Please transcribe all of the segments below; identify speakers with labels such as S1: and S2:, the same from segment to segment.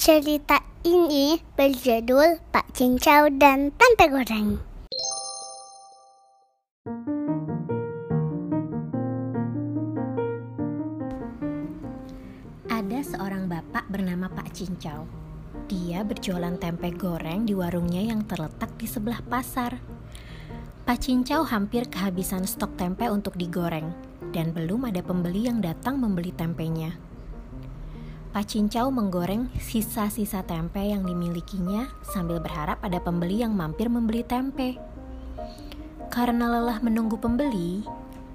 S1: Cerita ini berjudul Pak Cincau dan Tempe Goreng.
S2: Ada seorang bapak bernama Pak Cincau. Dia berjualan tempe goreng di warungnya yang terletak di sebelah pasar. Pak Cincau hampir kehabisan stok tempe untuk digoreng, dan belum ada pembeli yang datang membeli tempenya. Pak Cincau menggoreng sisa-sisa tempe yang dimilikinya sambil berharap ada pembeli yang mampir membeli tempe. Karena lelah menunggu pembeli,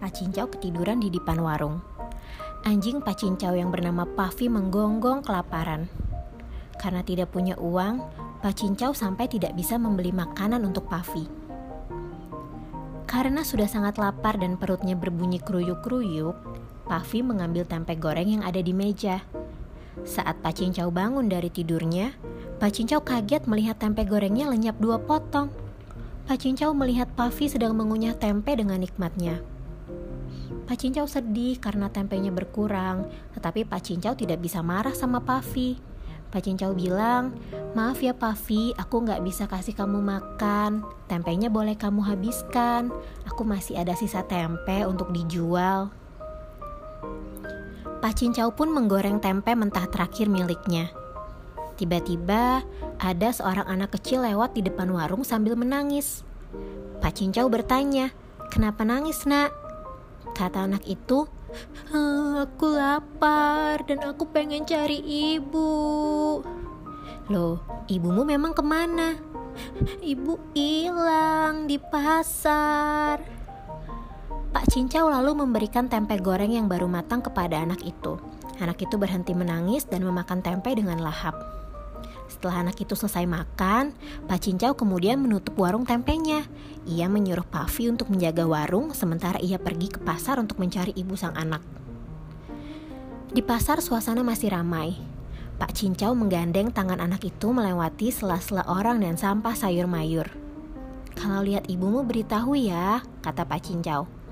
S2: Pak Cincau ketiduran di depan warung. Anjing Pak Cincau yang bernama Pavi menggonggong kelaparan. Karena tidak punya uang, Pak Cincau sampai tidak bisa membeli makanan untuk Pavi. Karena sudah sangat lapar dan perutnya berbunyi kruyuk-kruyuk, Pavi mengambil tempe goreng yang ada di meja. Saat Pak Cincau bangun dari tidurnya, Pak Cincau kaget melihat tempe gorengnya lenyap dua potong. Pak Cincau melihat Pavi sedang mengunyah tempe dengan nikmatnya. Pak Cincau sedih karena tempenya berkurang, tetapi Pak Cincau tidak bisa marah sama Pavi. Pak Cincau bilang, maaf ya Pavi, aku nggak bisa kasih kamu makan. Tempenya boleh kamu habiskan. Aku masih ada sisa tempe untuk dijual. Pak Cincau pun menggoreng tempe mentah terakhir miliknya. Tiba-tiba ada seorang anak kecil lewat di depan warung sambil menangis. Pak Cincau bertanya, "Kenapa nangis, Nak?" Kata anak itu, "Aku lapar dan aku pengen cari ibu." Loh, ibumu memang ke mana? Ibu hilang di pasar. Pak Cincau lalu memberikan tempe goreng yang baru matang kepada anak itu. Anak itu berhenti menangis dan memakan tempe dengan lahap. Setelah anak itu selesai makan, Pak Cincau kemudian menutup warung tempenya. Ia menyuruh Pavi untuk menjaga warung, sementara ia pergi ke pasar untuk mencari ibu sang anak. Di pasar suasana masih ramai. Pak Cincau menggandeng tangan anak itu melewati sela-sela orang dan sampah sayur mayur. Kalau lihat ibumu beritahu ya, kata Pak Cincau.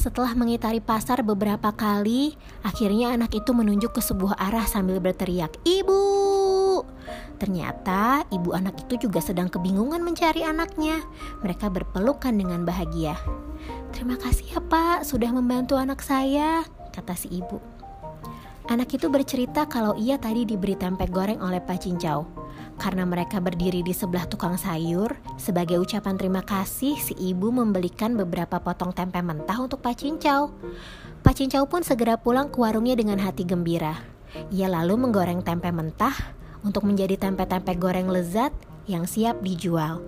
S2: Setelah mengitari pasar beberapa kali, akhirnya anak itu menunjuk ke sebuah arah sambil berteriak, "Ibu!" Ternyata ibu anak itu juga sedang kebingungan mencari anaknya. Mereka berpelukan dengan bahagia. "Terima kasih ya, Pak, sudah membantu anak saya," kata si ibu. Anak itu bercerita kalau ia tadi diberi tempe goreng oleh Pak Cincau. Karena mereka berdiri di sebelah tukang sayur, sebagai ucapan terima kasih, si ibu membelikan beberapa potong tempe mentah untuk Pak Cincau. Pak Cincau pun segera pulang ke warungnya dengan hati gembira. Ia lalu menggoreng tempe mentah untuk menjadi tempe-tempe goreng lezat yang siap dijual.